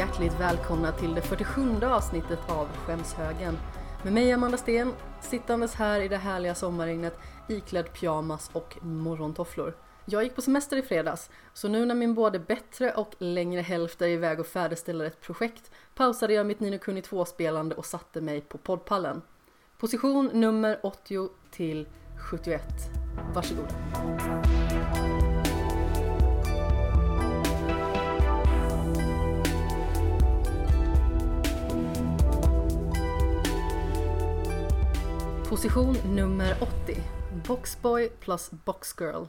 hjärtligt välkomna till det 47 avsnittet av Skämshögen. Med mig Amanda Sten, sittandes här i det härliga sommarregnet iklädd pyjamas och morgontofflor. Jag gick på semester i fredags, så nu när min både bättre och längre hälft är iväg och färdigställer ett projekt pausade jag mitt Nino Kuni 2-spelande och satte mig på poddpallen. Position nummer 80 till 71. Varsågoda. Position nummer 80. Boxboy plus Boxgirl.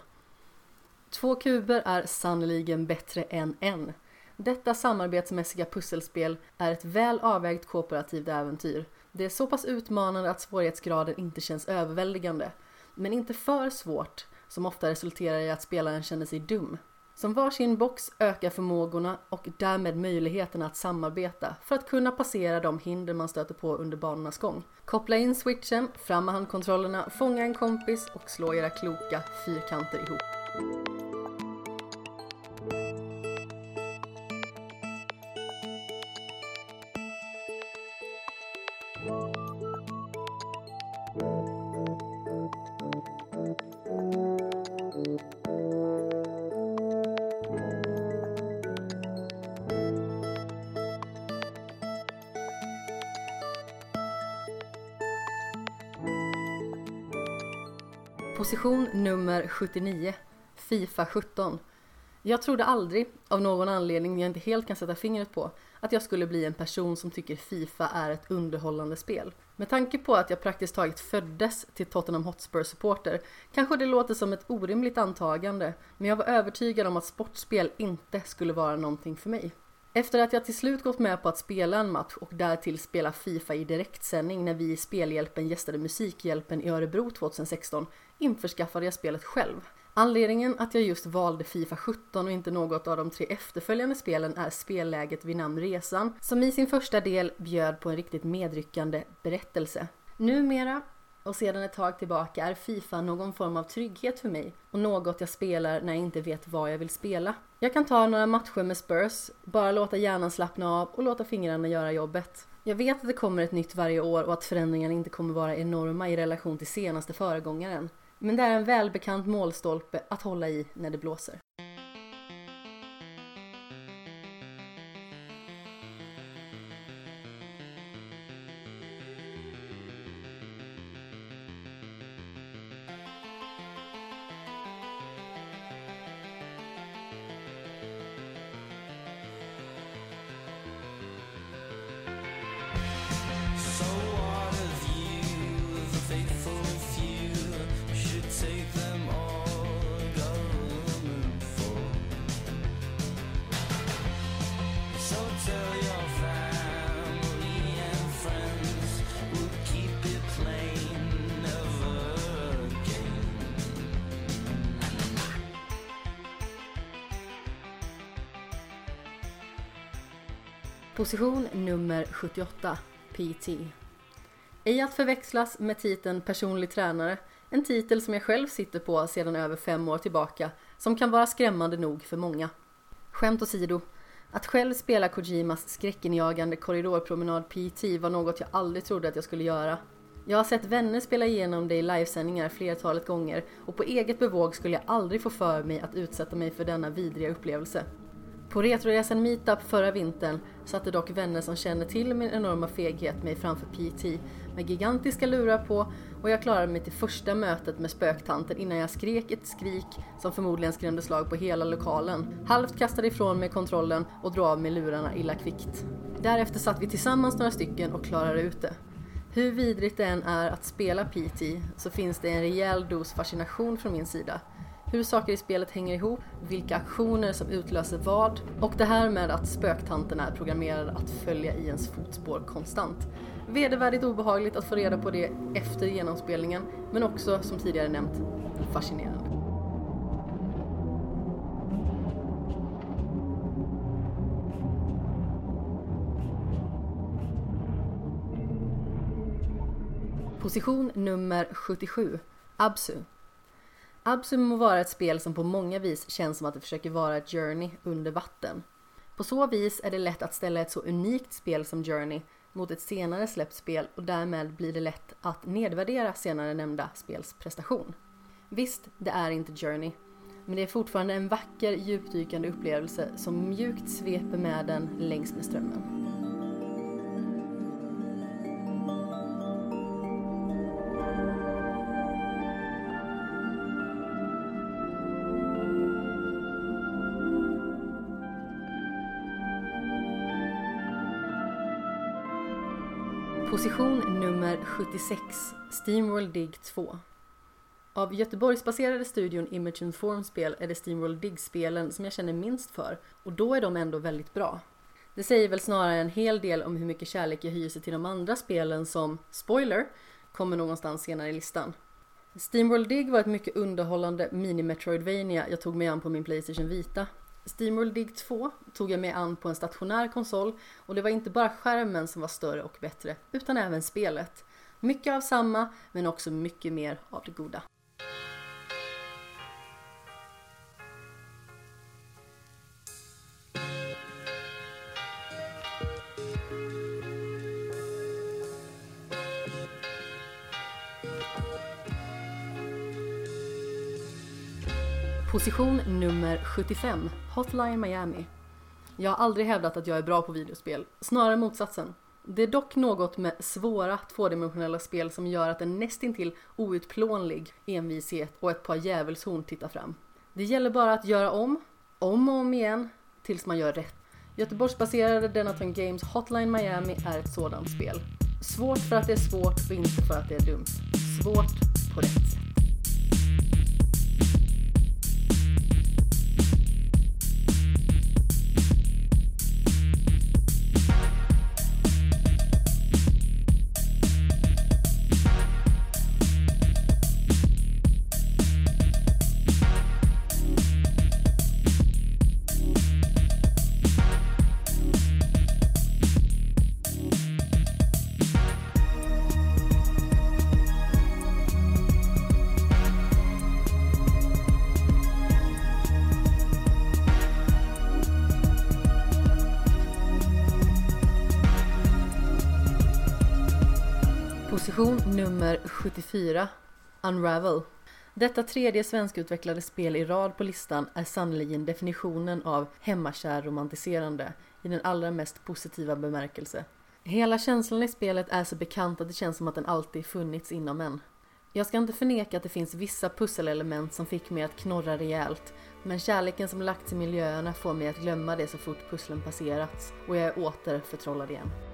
Två kuber är sannoliken bättre än en. Detta samarbetsmässiga pusselspel är ett väl avvägt kooperativt äventyr. Det är så pass utmanande att svårighetsgraden inte känns överväldigande, men inte för svårt som ofta resulterar i att spelaren känner sig dum. Som varsin box ökar förmågorna och därmed möjligheterna att samarbeta för att kunna passera de hinder man stöter på under banornas gång. Koppla in switchen, fram med handkontrollerna, fånga en kompis och slå era kloka fyrkanter ihop. Position nummer 79 Fifa 17 Jag trodde aldrig, av någon anledning jag inte helt kan sätta fingret på, att jag skulle bli en person som tycker Fifa är ett underhållande spel. Med tanke på att jag praktiskt taget föddes till Tottenham Hotspur-supporter kanske det låter som ett orimligt antagande, men jag var övertygad om att sportspel inte skulle vara någonting för mig. Efter att jag till slut gått med på att spela en match och därtill spela Fifa i direktsändning när vi i Spelhjälpen gästade Musikhjälpen i Örebro 2016 införskaffade jag spelet själv. Anledningen att jag just valde Fifa 17 och inte något av de tre efterföljande spelen är spelläget vid namn Resan, som i sin första del bjöd på en riktigt medryckande berättelse. Numera och sedan ett tag tillbaka är Fifa någon form av trygghet för mig och något jag spelar när jag inte vet vad jag vill spela. Jag kan ta några matcher med Spurs, bara låta hjärnan slappna av och låta fingrarna göra jobbet. Jag vet att det kommer ett nytt varje år och att förändringarna inte kommer vara enorma i relation till senaste föregångaren. Men det är en välbekant målstolpe att hålla i när det blåser. Position nummer 78 PT. Ej att förväxlas med titeln personlig tränare, en titel som jag själv sitter på sedan över fem år tillbaka, som kan vara skrämmande nog för många. Skämt åsido, att själv spela Kojimas skräckinjagande korridorpromenad PT var något jag aldrig trodde att jag skulle göra. Jag har sett vänner spela igenom det i livesändningar flertalet gånger och på eget bevåg skulle jag aldrig få för mig att utsätta mig för denna vidriga upplevelse. På Retroresan Meetup förra vintern satte dock vänner som känner till min enorma feghet mig framför PT med gigantiska lurar på och jag klarade mig till första mötet med spöktanten innan jag skrek ett skrik som förmodligen skrämde slag på hela lokalen. Halvt kastade ifrån mig kontrollen och drog av mig lurarna illa kvickt. Därefter satt vi tillsammans några stycken och klarade ut det. Hur vidrigt det än är att spela PT så finns det en rejäl dos fascination från min sida hur saker i spelet hänger ihop, vilka aktioner som utlöser vad och det här med att spöktanterna är programmerade att följa i ens fotspår konstant. Vedervärdigt obehagligt att få reda på det efter genomspelningen men också, som tidigare nämnt, fascinerande. Position nummer 77, Absu. Absum må vara ett spel som på många vis känns som att det försöker vara ett journey under vatten. På På så vis är det lätt att ställa ett så unikt spel som Journey mot ett senare släppt spel och därmed blir det lätt att nedvärdera senare nämnda spels prestation. Visst, det är inte Journey, men det är fortfarande en vacker djupdykande upplevelse som mjukt sveper med den längs med strömmen. Position nummer 76, Steamworld Dig 2. Av Göteborgsbaserade studion Image and Form-spel är det Steamworld Dig-spelen som jag känner minst för och då är de ändå väldigt bra. Det säger väl snarare en hel del om hur mycket kärlek jag hyser till de andra spelen som, spoiler, kommer någonstans senare i listan. Steamworld Dig var ett mycket underhållande mini-Metroidvania jag tog mig an på min Playstation Vita. Steamworld Dig 2 tog jag mig an på en stationär konsol och det var inte bara skärmen som var större och bättre, utan även spelet. Mycket av samma, men också mycket mer av det goda. Position nummer 75, Hotline Miami. Jag har aldrig hävdat att jag är bra på videospel, snarare motsatsen. Det är dock något med svåra tvådimensionella spel som gör att en nästintill outplånlig envishet och ett par djävulshorn tittar fram. Det gäller bara att göra om, om och om igen, tills man gör rätt. Göteborgsbaserade Denaton Games Hotline Miami är ett sådant spel. Svårt för att det är svårt och inte för att det är dumt. Svårt på rätt sätt. Position nummer 74 Unravel. Detta tredje svenskutvecklade spel i rad på listan är sannerligen definitionen av hemmakär romantiserande i den allra mest positiva bemärkelse. Hela känslan i spelet är så bekant att det känns som att den alltid funnits inom en. Jag ska inte förneka att det finns vissa pusselelement som fick mig att knorra rejält, men kärleken som lagts i miljöerna får mig att glömma det så fort pusslen passerats och jag är åter förtrollad igen.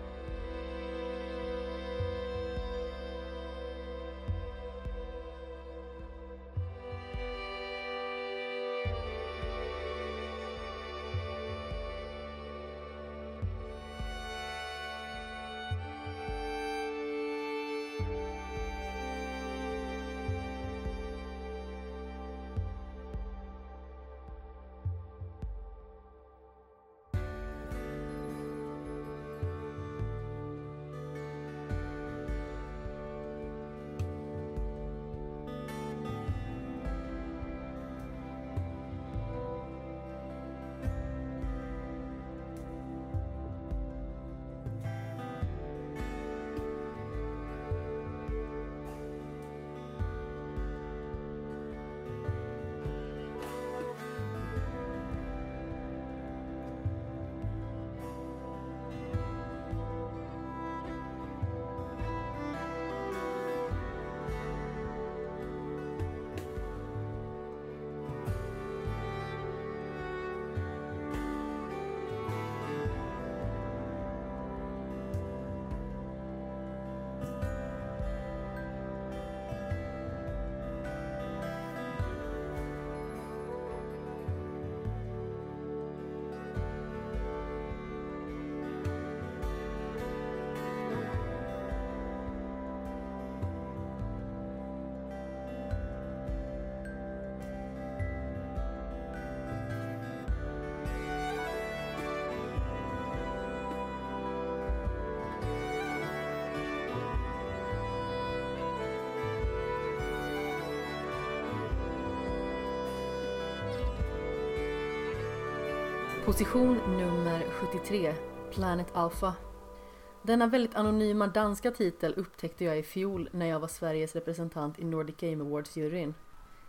Position nummer 73, Planet Alpha. Denna väldigt anonyma danska titel upptäckte jag i fjol när jag var Sveriges representant i Nordic Game Awards-juryn.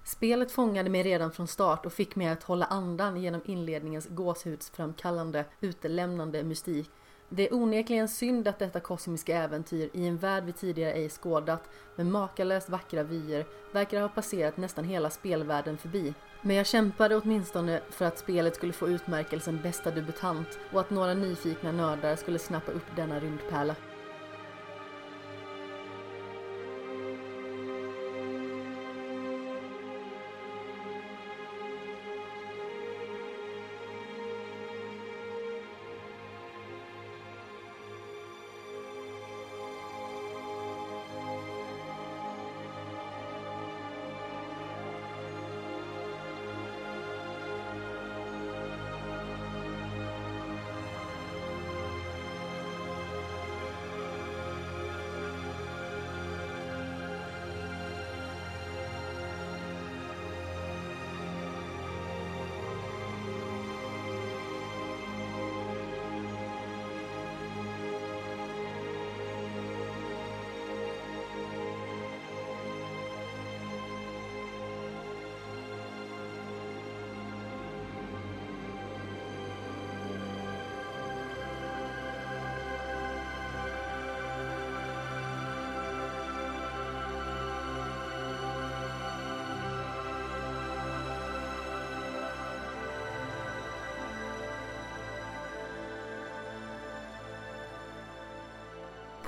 Spelet fångade mig redan från start och fick mig att hålla andan genom inledningens gåshudsframkallande, utelämnande mystik. Det är onekligen synd att detta kosmiska äventyr i en värld vi tidigare ej skådat med makalöst vackra vyer verkar ha passerat nästan hela spelvärlden förbi. Men jag kämpade åtminstone för att spelet skulle få utmärkelsen bästa debutant och att några nyfikna nördar skulle snappa upp denna rymdpärla.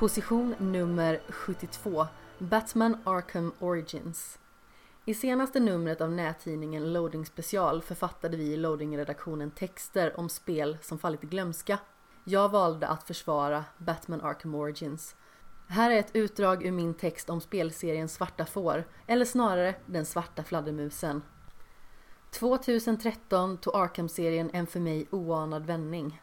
Position nummer 72 Batman Arkham Origins I senaste numret av nättidningen Loading Special författade vi i Loading-redaktionen texter om spel som fallit i glömska. Jag valde att försvara Batman Arkham Origins. Här är ett utdrag ur min text om spelserien Svarta får, eller snarare Den svarta fladdermusen. 2013 tog Arkham-serien en för mig oanad vändning.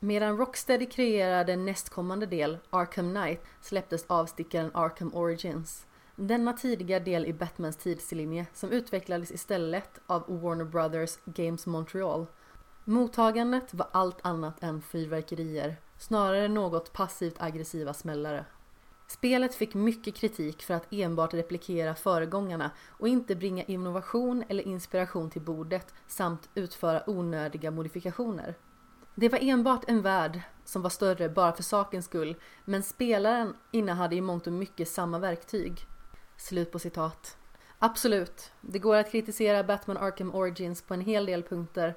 Medan Rocksteady kreerade nästkommande del, Arkham Knight, släpptes avstickaren Arkham Origins. Denna tidiga del i Batmans tidslinje som utvecklades istället av Warner Brothers Games Montreal. Mottagandet var allt annat än fyrverkerier, snarare något passivt aggressiva smällare. Spelet fick mycket kritik för att enbart replikera föregångarna och inte bringa innovation eller inspiration till bordet samt utföra onödiga modifikationer. Det var enbart en värld som var större bara för sakens skull, men spelaren innehade i mångt och mycket samma verktyg. Slut på citat. Absolut, det går att kritisera Batman Arkham Origins på en hel del punkter,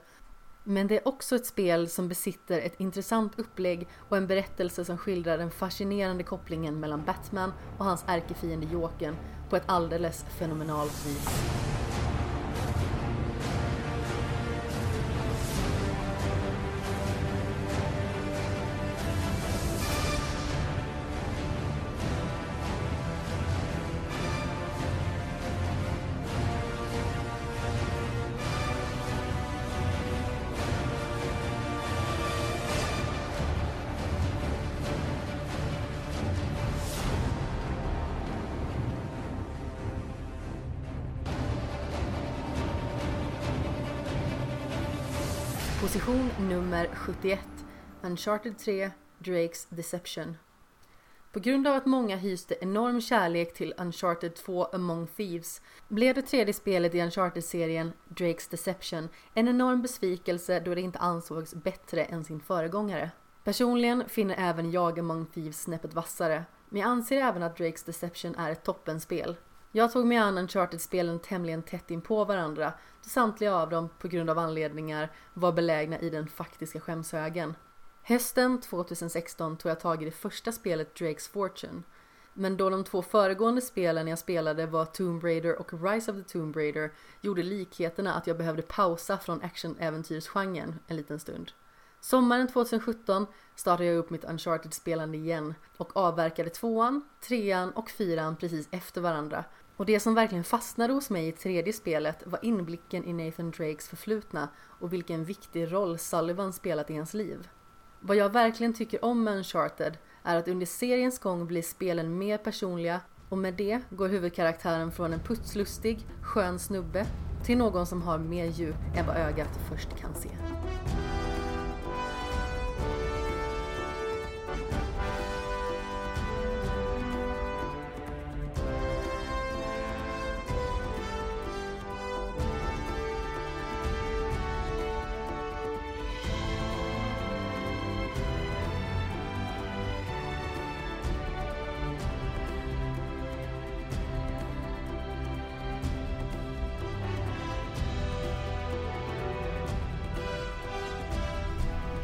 men det är också ett spel som besitter ett intressant upplägg och en berättelse som skildrar den fascinerande kopplingen mellan Batman och hans ärkefiende Jokern på ett alldeles fenomenalt vis. Position nummer 71 Uncharted 3 Drakes Deception På grund av att många hyste enorm kärlek till Uncharted 2 Among Thieves blev det tredje spelet i Uncharted-serien Drakes Deception en enorm besvikelse då det inte ansågs bättre än sin föregångare. Personligen finner även jag Among Thieves snäppet vassare, men jag anser även att Drakes Deception är ett toppenspel. Jag tog mig an Uncharted-spelen tämligen tätt in på varandra då samtliga av dem, på grund av anledningar, var belägna i den faktiska skämshögen. Hösten 2016 tog jag tag i det första spelet Drake's Fortune. Men då de två föregående spelen jag spelade var Tomb Raider och Rise of the Tomb Raider gjorde likheterna att jag behövde pausa från actionäventyrsgenren en liten stund. Sommaren 2017 startade jag upp mitt Uncharted-spelande igen och avverkade tvåan, trean och fyran precis efter varandra. Och det som verkligen fastnade hos mig i tredje spelet var inblicken i Nathan Drakes förflutna och vilken viktig roll Sullivan spelat i hans liv. Vad jag verkligen tycker om Uncharted är att under seriens gång blir spelen mer personliga och med det går huvudkaraktären från en putslustig, skön snubbe till någon som har mer djup än vad ögat först kan se.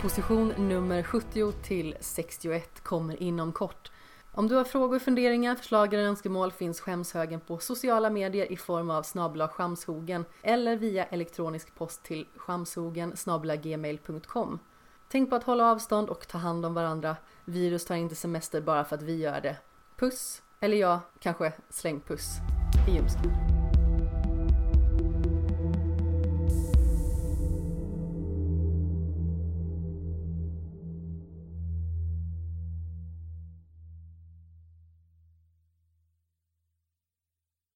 Position nummer 70 till 61 kommer inom kort. Om du har frågor, funderingar, förslag eller önskemål finns skämshögen på sociala medier i form av snabla skamshogen eller via elektronisk post till skamshogen gmail.com. Tänk på att hålla avstånd och ta hand om varandra. Virus tar inte semester bara för att vi gör det. Puss! Eller ja, kanske släng puss i ljumsken.